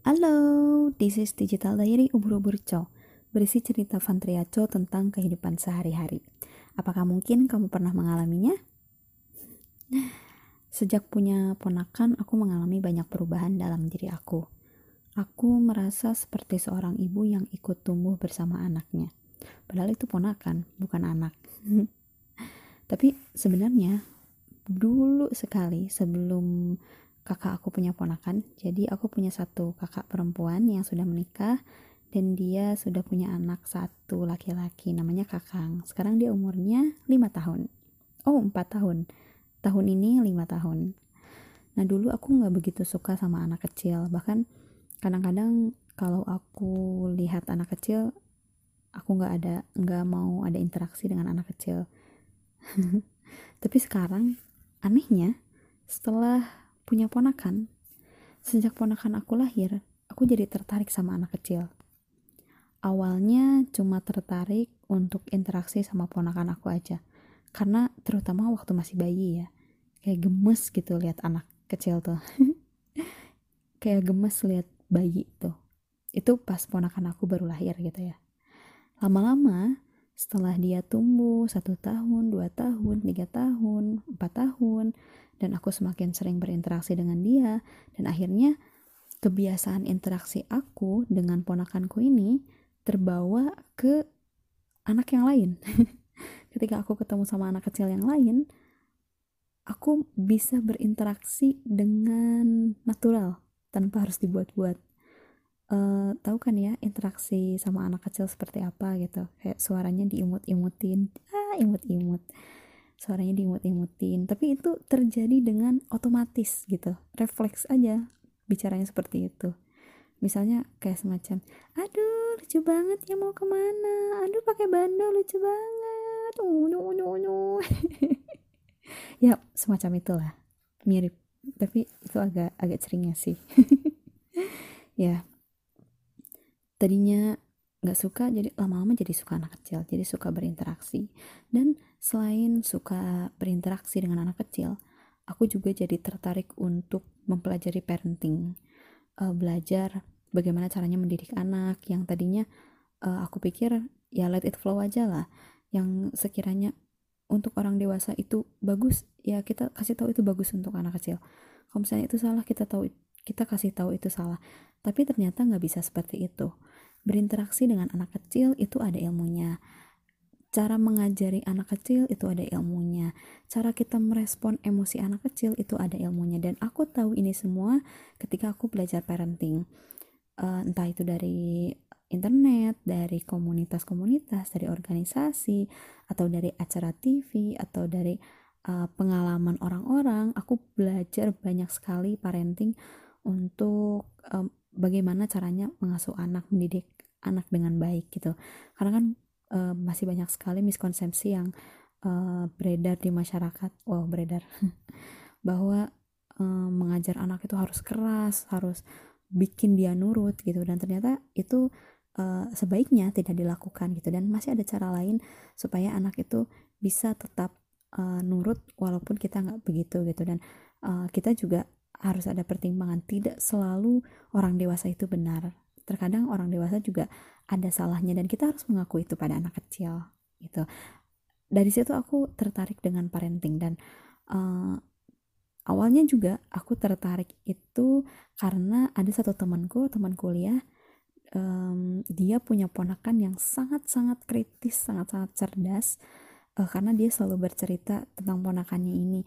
Halo, this is Digital Diary Ubur-Ubur Co. Berisi cerita Fantria Co tentang kehidupan sehari-hari. Apakah mungkin kamu pernah mengalaminya? Sejak punya ponakan, aku mengalami banyak perubahan dalam diri aku. Aku merasa seperti seorang ibu yang ikut tumbuh bersama anaknya. Padahal itu ponakan, bukan anak. Tapi sebenarnya dulu sekali sebelum kakak aku punya ponakan. Jadi aku punya satu kakak perempuan yang sudah menikah dan dia sudah punya anak satu laki-laki namanya kakang. Sekarang dia umurnya lima tahun. Oh empat tahun. Tahun ini lima tahun. Nah dulu aku nggak begitu suka sama anak kecil. Bahkan kadang-kadang kalau aku lihat anak kecil aku nggak ada nggak mau ada interaksi dengan anak kecil. Tapi sekarang Anehnya, setelah punya ponakan, sejak ponakan aku lahir, aku jadi tertarik sama anak kecil. Awalnya cuma tertarik untuk interaksi sama ponakan aku aja. Karena terutama waktu masih bayi ya. Kayak gemes gitu lihat anak kecil tuh. kayak gemes lihat bayi tuh. Itu pas ponakan aku baru lahir gitu ya. Lama-lama setelah dia tumbuh satu tahun, dua tahun, tiga tahun, empat tahun, dan aku semakin sering berinteraksi dengan dia, dan akhirnya kebiasaan interaksi aku dengan ponakanku ini terbawa ke anak yang lain. Ketika aku ketemu sama anak kecil yang lain, aku bisa berinteraksi dengan natural tanpa harus dibuat-buat uh, tahu kan ya interaksi sama anak kecil seperti apa gitu. Kayak suaranya diimut-imutin. Ah imut-imut. Suaranya diimut-imutin. Tapi itu terjadi dengan otomatis gitu. Refleks aja bicaranya seperti itu. Misalnya kayak semacam aduh lucu banget ya mau ke mana? Aduh pakai bandol lucu banget. Unu unu unu ya semacam itulah. Mirip. Tapi itu agak agak seringnya sih. Ya tadinya nggak suka jadi lama-lama jadi suka anak kecil jadi suka berinteraksi. Dan selain suka berinteraksi dengan anak kecil aku juga jadi tertarik untuk mempelajari parenting. Uh, belajar bagaimana caranya mendidik anak yang tadinya uh, aku pikir ya let it flow aja lah. Yang sekiranya untuk orang dewasa itu bagus ya kita kasih tahu itu bagus untuk anak kecil. Kalau misalnya itu salah kita tahu kita kasih tahu itu salah tapi ternyata nggak bisa seperti itu. Berinteraksi dengan anak kecil itu ada ilmunya. Cara mengajari anak kecil itu ada ilmunya. Cara kita merespon emosi anak kecil itu ada ilmunya. Dan aku tahu ini semua ketika aku belajar parenting. Uh, entah itu dari internet, dari komunitas-komunitas, dari organisasi, atau dari acara TV, atau dari uh, pengalaman orang-orang, aku belajar banyak sekali parenting untuk um, bagaimana caranya mengasuh anak, mendidik anak dengan baik gitu. Karena kan uh, masih banyak sekali miskonsepsi yang uh, beredar di masyarakat, wow beredar, bahwa uh, mengajar anak itu harus keras, harus bikin dia nurut gitu, dan ternyata itu uh, sebaiknya tidak dilakukan gitu, dan masih ada cara lain supaya anak itu bisa tetap uh, nurut walaupun kita nggak begitu gitu, dan uh, kita juga harus ada pertimbangan. Tidak selalu orang dewasa itu benar. Terkadang orang dewasa juga ada salahnya dan kita harus mengakui itu pada anak kecil gitu. Dari situ aku tertarik dengan parenting dan uh, awalnya juga aku tertarik itu karena ada satu temanku teman kuliah um, dia punya ponakan yang sangat-sangat kritis sangat-sangat cerdas uh, karena dia selalu bercerita tentang ponakannya ini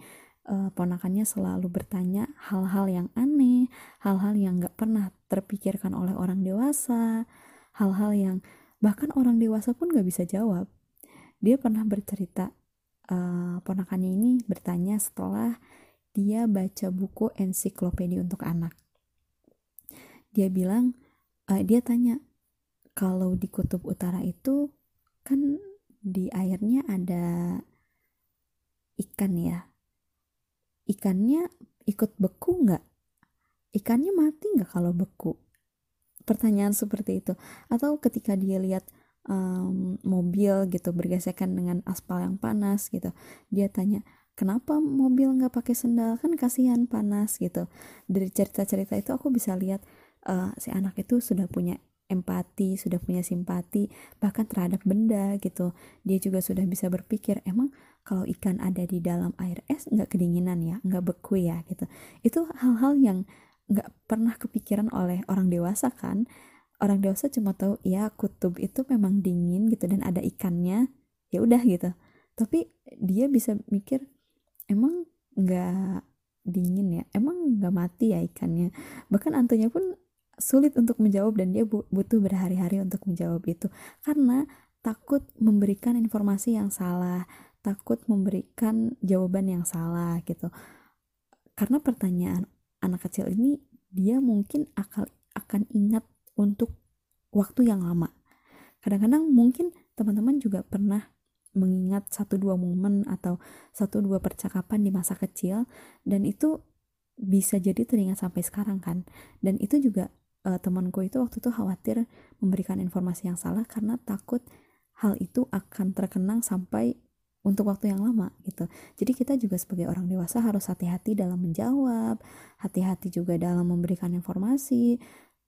uh, ponakannya selalu bertanya hal-hal yang aneh, hal-hal yang gak pernah terpikirkan oleh orang dewasa, hal-hal yang bahkan orang dewasa pun gak bisa jawab. Dia pernah bercerita, uh, ponakannya ini bertanya setelah dia baca buku ensiklopedia untuk anak. Dia bilang, uh, dia tanya, kalau di kutub utara itu kan di airnya ada ikan ya ikannya ikut beku nggak? Ikannya mati nggak kalau beku? Pertanyaan seperti itu. Atau ketika dia lihat um, mobil gitu bergesekan dengan aspal yang panas gitu, dia tanya kenapa mobil nggak pakai sendal kan kasihan panas gitu dari cerita-cerita itu aku bisa lihat uh, si anak itu sudah punya empati, sudah punya simpati bahkan terhadap benda gitu. Dia juga sudah bisa berpikir, emang kalau ikan ada di dalam air es nggak kedinginan ya, nggak beku ya gitu. Itu hal-hal yang nggak pernah kepikiran oleh orang dewasa kan. Orang dewasa cuma tahu ya kutub itu memang dingin gitu dan ada ikannya, ya udah gitu. Tapi dia bisa mikir, emang nggak dingin ya, emang nggak mati ya ikannya. Bahkan antunya pun sulit untuk menjawab dan dia butuh berhari-hari untuk menjawab itu karena takut memberikan informasi yang salah, takut memberikan jawaban yang salah gitu. Karena pertanyaan anak kecil ini dia mungkin akan akan ingat untuk waktu yang lama. Kadang-kadang mungkin teman-teman juga pernah mengingat satu dua momen atau satu dua percakapan di masa kecil dan itu bisa jadi teringat sampai sekarang kan dan itu juga uh, temanku itu waktu itu khawatir memberikan informasi yang salah karena takut hal itu akan terkenang sampai untuk waktu yang lama gitu. Jadi kita juga sebagai orang dewasa harus hati-hati dalam menjawab, hati-hati juga dalam memberikan informasi,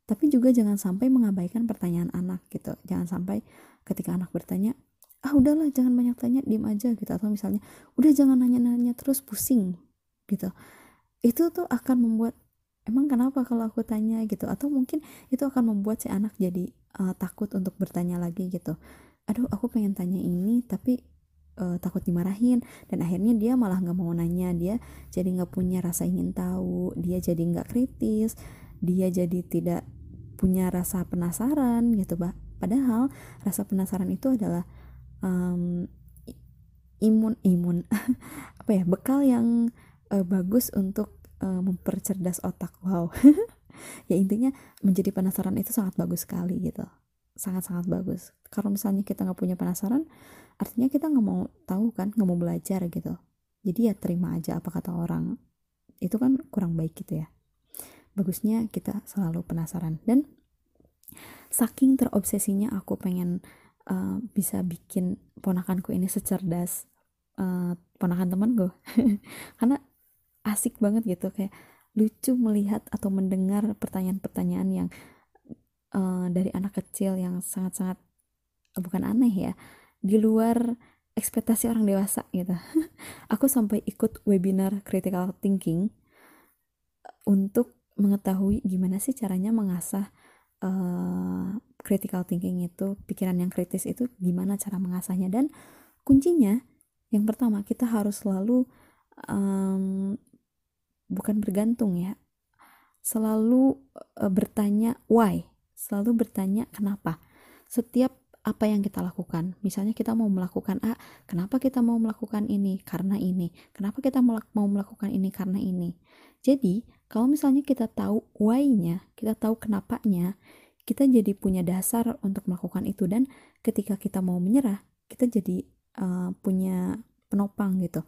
tapi juga jangan sampai mengabaikan pertanyaan anak gitu. Jangan sampai ketika anak bertanya, ah udahlah jangan banyak tanya, diem aja gitu. Atau misalnya, udah jangan nanya-nanya terus pusing gitu. Itu tuh akan membuat emang kenapa kalau aku tanya gitu atau mungkin itu akan membuat si anak jadi uh, takut untuk bertanya lagi gitu aduh aku pengen tanya ini tapi uh, takut dimarahin dan akhirnya dia malah nggak mau nanya dia jadi nggak punya rasa ingin tahu dia jadi nggak kritis dia jadi tidak punya rasa penasaran gitu bah padahal rasa penasaran itu adalah um, imun imun apa ya bekal yang uh, bagus untuk uh, mempercerdas otak. Wow. Ya intinya menjadi penasaran itu sangat bagus sekali gitu sangat-sangat bagus. Kalau misalnya kita nggak punya penasaran artinya kita nggak mau tahu kan nggak mau belajar gitu. Jadi ya terima aja apa kata orang. Itu kan kurang baik gitu ya. Bagusnya kita selalu penasaran. Dan saking terobsesinya aku pengen uh, bisa bikin ponakanku ini secerdas uh, ponakan teman gue karena asik banget gitu. Kayak lucu melihat atau mendengar pertanyaan-pertanyaan yang uh, dari anak kecil yang sangat-sangat uh, bukan aneh ya di luar ekspektasi orang dewasa gitu. Aku sampai ikut webinar critical thinking untuk mengetahui gimana sih caranya mengasah uh, critical thinking itu pikiran yang kritis itu gimana cara mengasahnya. Dan kuncinya yang pertama kita harus selalu um, bukan bergantung ya selalu uh, bertanya why selalu bertanya kenapa? Setiap apa yang kita lakukan misalnya kita mau melakukan A kenapa kita mau melakukan ini karena ini? Kenapa kita mau melakukan ini karena ini? Jadi kalau misalnya kita tahu why-nya kita tahu kenapanya kita jadi punya dasar untuk melakukan itu. Dan ketika kita mau menyerah kita jadi uh, punya penopang gitu.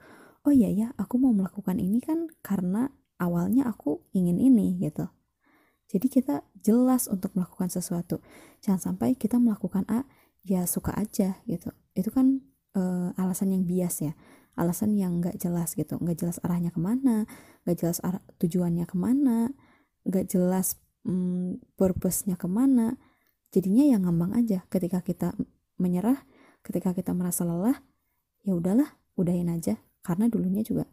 Oh iya ya aku mau melakukan ini kan karena awalnya aku ingin ini gitu jadi kita jelas untuk melakukan sesuatu. Jangan sampai kita melakukan A ya suka aja gitu. Itu kan uh, alasan yang bias ya. Alasan yang nggak jelas gitu. Nggak jelas arahnya ke mana nggak jelas arah tujuannya ke mana nggak jelas hmm, purpose-nya ke mana. Jadinya yang ngambang aja. Ketika kita menyerah ketika kita merasa lelah ya udahlah udahin aja. Karena dulunya juga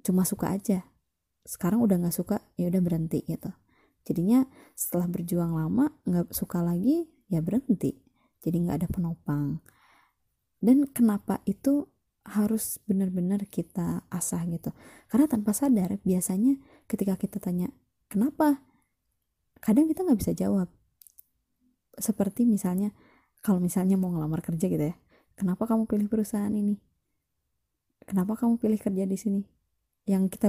cuma suka aja. Sekarang udah nggak suka ya udah berhenti gitu jadinya setelah berjuang lama nggak suka lagi ya berhenti. Jadi nggak ada penopang. Dan kenapa itu harus benar-benar kita asah gitu? Karena tanpa sadar biasanya ketika kita tanya kenapa? kadang kita nggak bisa jawab. Seperti misalnya kalau misalnya mau ngelamar kerja gitu ya kenapa kamu pilih perusahaan ini? Kenapa kamu pilih kerja di sini? Yang kita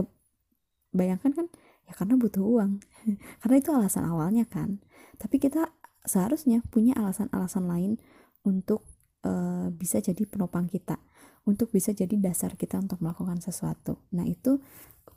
bayangkan kan ya karena butuh uang. Karena itu alasan awalnya kan. Tapi kita seharusnya punya alasan-alasan lain untuk uh, bisa jadi penopang kita. Untuk bisa jadi dasar kita untuk melakukan sesuatu. Nah itu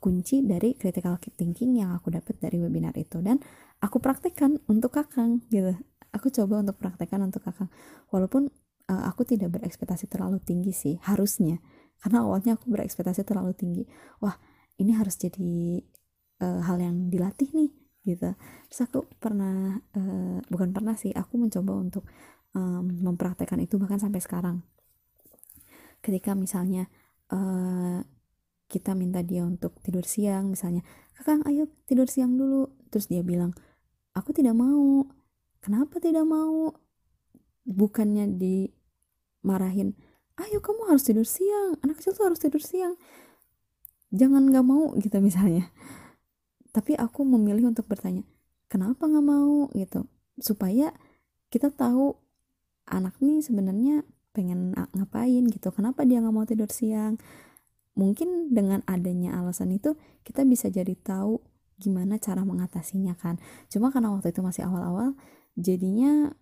kunci dari critical thinking yang aku dapat dari webinar itu. Dan aku praktekkan untuk kakang gitu. Aku coba untuk praktekkan untuk kakang. Walaupun uh, aku tidak berekspektasi terlalu tinggi sih harusnya. Karena awalnya aku berekspektasi terlalu tinggi. Wah ini harus jadi uh, hal yang dilatih nih gitu. Terus aku pernah uh, bukan pernah sih aku mencoba untuk um, mempraktekkan itu bahkan sampai sekarang. Ketika misalnya uh, kita minta dia untuk tidur siang misalnya kakang ayo tidur siang dulu. Terus dia bilang aku tidak mau. Kenapa tidak mau? Bukannya dimarahin ayo kamu harus tidur siang anak kecil tuh harus tidur siang. Jangan nggak mau gitu misalnya tapi aku memilih untuk bertanya kenapa nggak mau? Gitu. Supaya kita tahu anak nih sebenarnya pengen ngapain gitu. Kenapa dia nggak mau tidur siang? Mungkin dengan adanya alasan itu kita bisa jadi tahu gimana cara mengatasinya kan. Cuma karena waktu itu masih awal-awal jadinya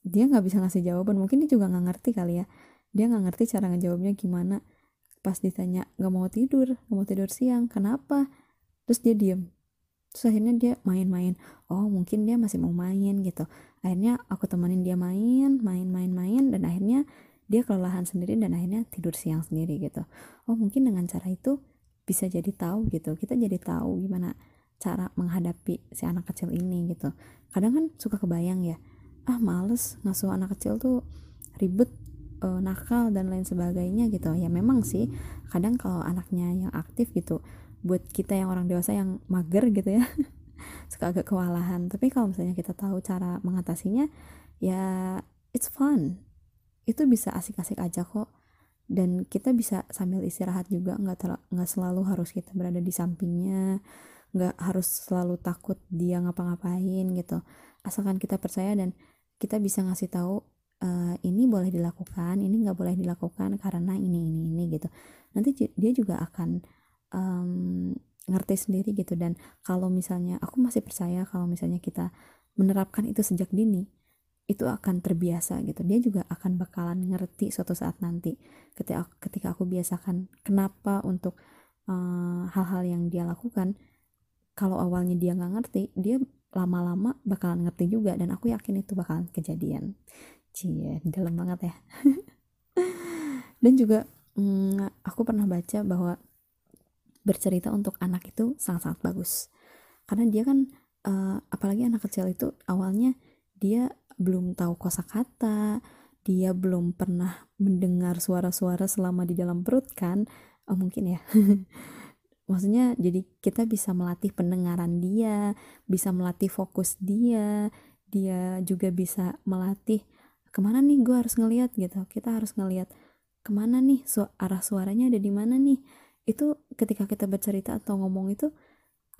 dia nggak bisa ngasih jawaban. Mungkin dia juga nggak ngerti kali ya. Dia nggak ngerti cara ngejawabnya gimana. Pas ditanya nggak mau tidur? Nggak mau tidur siang? Kenapa? Terus dia diem terus akhirnya dia main-main. Oh mungkin dia masih mau main gitu. Akhirnya aku temenin dia main main main main dan akhirnya dia kelelahan sendiri dan akhirnya tidur siang sendiri gitu. Oh mungkin dengan cara itu bisa jadi tahu gitu. Kita jadi tahu gimana cara menghadapi si anak kecil ini gitu. Kadang kan suka kebayang ya ah males ngasuh anak kecil tuh ribet uh, nakal dan lain sebagainya gitu. Ya memang sih kadang kalau anaknya yang aktif gitu buat kita yang orang dewasa yang mager gitu ya. Suka agak kewalahan. Tapi kalau misalnya kita tahu cara mengatasinya ya it's fun. Itu bisa asik-asik aja kok. Dan kita bisa sambil istirahat juga. Nggak nggak selalu harus kita berada di sampingnya. Nggak harus selalu takut dia ngapa-ngapain gitu. Asalkan kita percaya dan kita bisa ngasih tahu uh, ini boleh dilakukan ini nggak boleh dilakukan karena ini ini ini gitu. Nanti dia juga akan um, ngerti sendiri gitu. Dan kalau misalnya aku masih percaya kalau misalnya kita menerapkan itu sejak dini itu akan terbiasa gitu. Dia juga akan bakalan ngerti suatu saat nanti ketika ketika aku biasakan kenapa untuk eh, hal-hal uh, yang dia lakukan. Kalau awalnya dia nggak ngerti dia lama-lama bakalan ngerti juga dan aku yakin itu bakalan kejadian. Cie dalam banget ya. Dan juga hmm, aku pernah baca bahwa bercerita untuk anak itu sangat-sangat bagus. Karena dia kan uh, apalagi anak kecil itu awalnya dia belum tahu kosakata dia belum pernah mendengar suara-suara selama di dalam perut kan? Oh, mungkin ya. Maksudnya jadi kita bisa melatih pendengaran dia bisa melatih fokus dia dia juga bisa melatih ke mana nih? Gue harus ngeliat gitu. Kita harus ngeliat ke mana nih? Su arah suaranya ada di mana nih itu ketika kita bercerita atau ngomong itu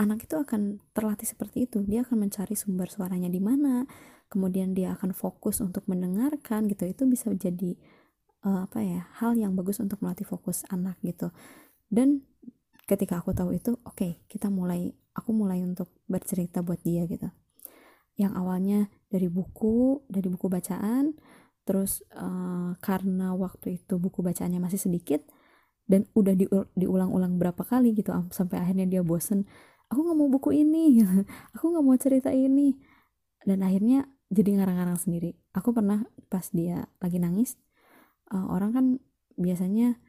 anak itu akan terlatih seperti itu. Dia akan mencari sumber suaranya di mana kemudian dia akan fokus untuk mendengarkan gitu. Itu bisa jadi uh, apa ya hal yang bagus untuk melatih fokus anak gitu. Dan ketika aku tahu itu oke okay, kita mulai aku mulai untuk bercerita buat dia gitu. Yang awalnya dari buku dari buku bacaan terus uh, karena waktu itu buku bacaannya masih sedikit dan udah diulang-ulang berapa kali gitu sampai akhirnya dia bosen aku nggak mau buku ini aku nggak mau cerita ini. Dan akhirnya jadi ngarang-ngarang sendiri. Aku pernah pas dia lagi nangis uh, orang kan biasanya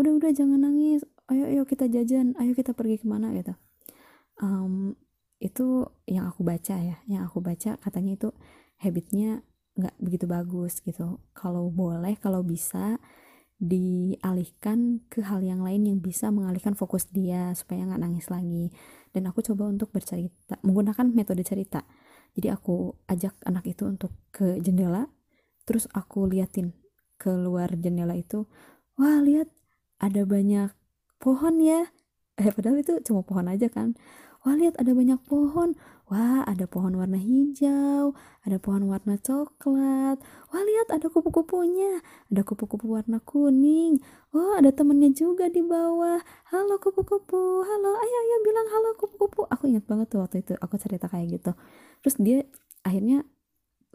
udah udah jangan nangis. Ayo ayo kita jajan. Ayo kita pergi ke mana gitu. Um, itu yang aku baca ya. Yang aku baca katanya itu habitnya nggak begitu bagus gitu. Kalau boleh kalau bisa dialihkan ke hal yang lain yang bisa mengalihkan fokus dia supaya nggak nangis lagi. Dan aku coba untuk bercerita menggunakan metode cerita. Jadi aku ajak anak itu untuk ke jendela terus aku liatin keluar jendela itu wah lihat ada banyak pohon ya. Eh padahal itu cuma pohon aja kan wah lihat ada banyak pohon. Wah ada pohon warna hijau ada pohon warna coklat. Wah lihat ada kupu-kupunya ada kupu-kupu warna kuning. Wah ada temennya juga di bawah. Halo kupu-kupu. Halo ayo ayo bilang halo kupu-kupu. Aku ingat banget tuh waktu itu aku cerita kayak gitu. Terus dia akhirnya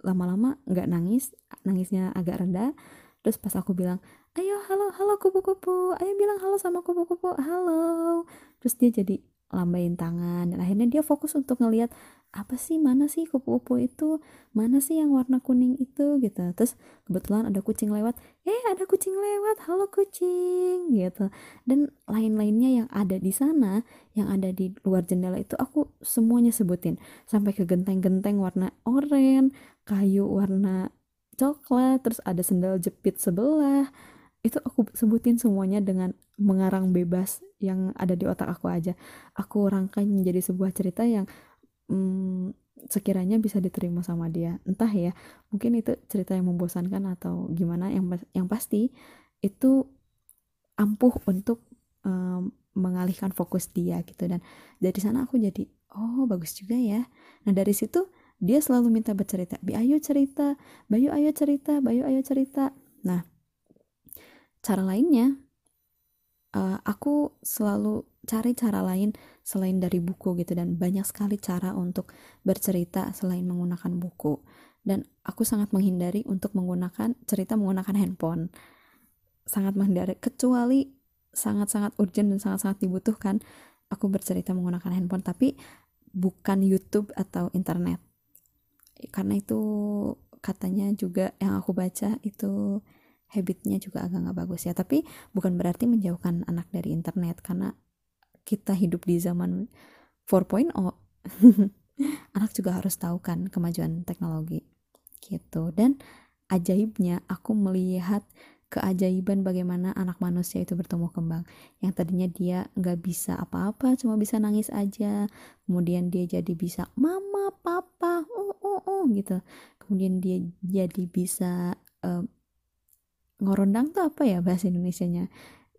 lama-lama nggak nangis nangisnya agak rendah terus pas aku bilang ayo halo halo kupu-kupu. Ayo bilang halo sama kupu-kupu. Halo. Terus dia jadi lambain tangan dan akhirnya dia fokus untuk ngelihat apa sih? Mana sih kupu-kupu itu? Mana sih yang warna kuning itu? Gitu. Terus kebetulan ada kucing lewat eh ada kucing lewat. Halo kucing. Gitu. Dan lain-lainnya yang ada di sana yang ada di luar jendela itu aku semuanya sebutin. Sampai ke genteng-genteng warna oranye kayu warna coklat terus ada sendal jepit sebelah itu aku sebutin semuanya dengan mengarang bebas yang ada di otak aku aja. Aku rangkai menjadi sebuah cerita yang hmm, sekiranya bisa diterima sama dia. Entah ya mungkin itu cerita yang membosankan atau gimana. Yang yang pasti itu ampuh untuk um, mengalihkan fokus dia gitu. Dan dari sana aku jadi oh bagus juga ya. Nah dari situ dia selalu minta bercerita Bi ayo cerita Bayu ayo cerita Bayu ayo cerita. Nah cara lainnya. Uh, aku selalu cari cara lain selain dari buku gitu dan banyak sekali cara untuk bercerita selain menggunakan buku. Dan aku sangat menghindari untuk menggunakan cerita menggunakan handphone. Sangat menghindari kecuali sangat-sangat urgent dan sangat-sangat dibutuhkan aku bercerita menggunakan handphone tapi bukan YouTube atau internet. Karena itu katanya juga yang aku baca itu habitnya juga agak nggak bagus ya. Tapi bukan berarti menjauhkan anak dari internet karena kita hidup di zaman 4.0 anak juga harus tahu kan kemajuan teknologi gitu. Dan ajaibnya aku melihat keajaiban bagaimana anak manusia itu bertumbuh kembang. Yang tadinya dia nggak bisa apa-apa cuma bisa nangis aja. Kemudian dia jadi bisa mama papa oh oh oh gitu. Kemudian dia jadi bisa uh, ngorondang tuh apa ya bahasa Indonesia-nya?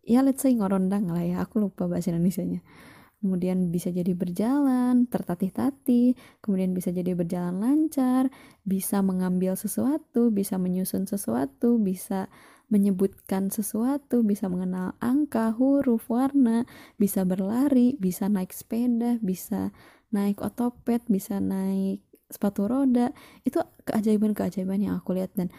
Ya let's say ngorondang lah ya. Aku lupa bahasa Indonesia-nya. Kemudian bisa jadi berjalan tertatih-tatih. Kemudian bisa jadi berjalan lancar. Bisa mengambil sesuatu bisa menyusun sesuatu bisa menyebutkan sesuatu bisa mengenal angka huruf warna. Bisa berlari bisa naik sepeda bisa naik otopet bisa naik sepatu roda. Itu keajaiban-keajaiban yang aku lihat dan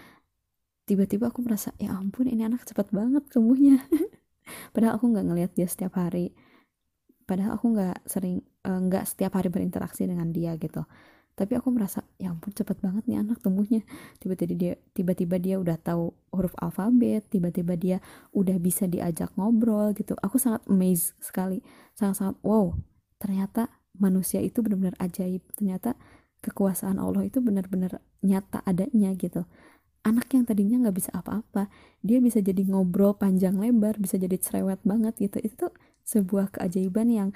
tiba-tiba aku merasa ya ampun ini anak cepat banget tumbuhnya. Padahal aku nggak ngelihat dia setiap hari. Padahal aku nggak sering eh, nggak uh, setiap hari berinteraksi dengan dia gitu. Tapi aku merasa ya ampun cepet banget nih anak tumbuhnya. Tiba-tiba dia tiba-tiba dia udah tahu huruf alfabet tiba-tiba dia udah bisa diajak ngobrol gitu. Aku sangat amazed sekali. Sangat-sangat wow ternyata manusia itu benar-benar ajaib. Ternyata kekuasaan Allah itu benar-benar nyata adanya gitu anak yang tadinya nggak bisa apa-apa dia bisa jadi ngobrol panjang lebar bisa jadi cerewet banget gitu. Itu sebuah keajaiban yang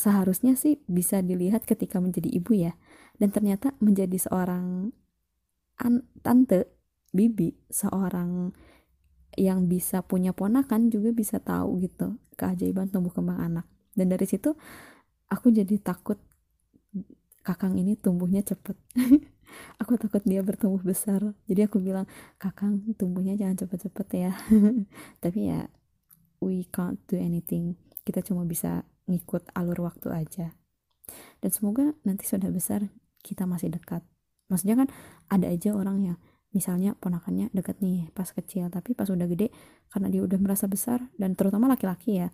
seharusnya sih bisa dilihat ketika menjadi ibu ya. Dan ternyata menjadi seorang tante bibi seorang yang bisa punya ponakan juga bisa tahu gitu keajaiban tumbuh kembang anak. Dan dari situ aku jadi takut kakang ini tumbuhnya cepet aku takut dia bertumbuh besar. Jadi aku bilang kakang tumbuhnya jangan cepet-cepet ya. Tapi ya we can't do anything. Kita cuma bisa ngikut alur waktu aja. Dan semoga nanti sudah besar kita masih dekat. Maksudnya kan ada aja orang yang misalnya ponakannya deket nih pas kecil. Tapi pas udah gede karena dia udah merasa besar dan terutama laki-laki ya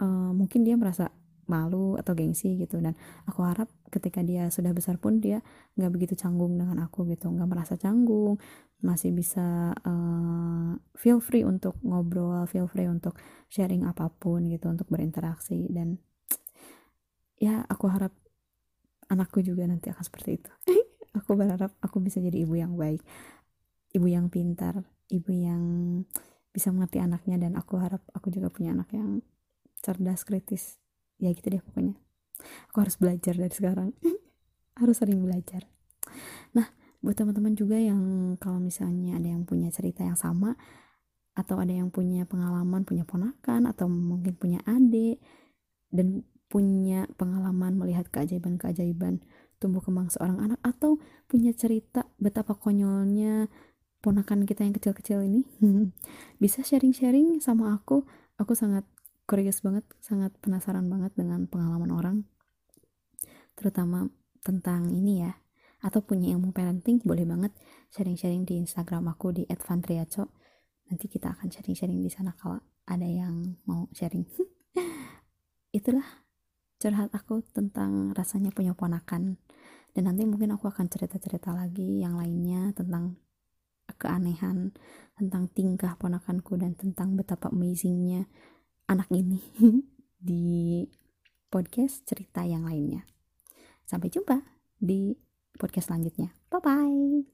uh, mungkin dia merasa malu atau gengsi gitu. Dan aku harap ketika dia sudah besar pun dia nggak begitu canggung dengan aku gitu. Nggak merasa canggung masih bisa uh, feel free untuk ngobrol feel free untuk sharing apa pun gitu untuk berinteraksi. Dan ya aku harap anakku juga nanti akan seperti itu. Aku berharap aku bisa jadi ibu yang baik ibu yang pintar ibu yang bisa mengerti anaknya. Dan aku harap aku juga punya anak yang cerdas kritis ya gitu deh pokoknya. Aku harus belajar dari sekarang. Harus sering belajar. Nah buat teman-teman juga yang kalau misalnya ada yang punya cerita yang sama atau ada yang punya pengalaman punya ponakan atau mungkin punya adik dan punya pengalaman melihat keajaiban-keajaiban tumbuh kembang seorang anak atau punya cerita betapa konyolnya ponakan kita yang kecil-kecil ini bisa sharing-sharing sama aku aku sangat curious banget sangat penasaran banget dengan pengalaman orang terutama tentang ini ya atau punya ilmu parenting boleh banget sharing-sharing di Instagram aku di @vantriaco nanti kita akan sharing-sharing di sana kalau ada yang mau sharing. Itulah curhat aku tentang rasanya punya ponakan dan nanti mungkin aku akan cerita-cerita lagi yang lainnya tentang keanehan tentang tingkah ponakanku dan tentang betapa amazingnya anak ini di podcast cerita yang lainnya. Sampai jumpa di podcast selanjutnya. Bye bye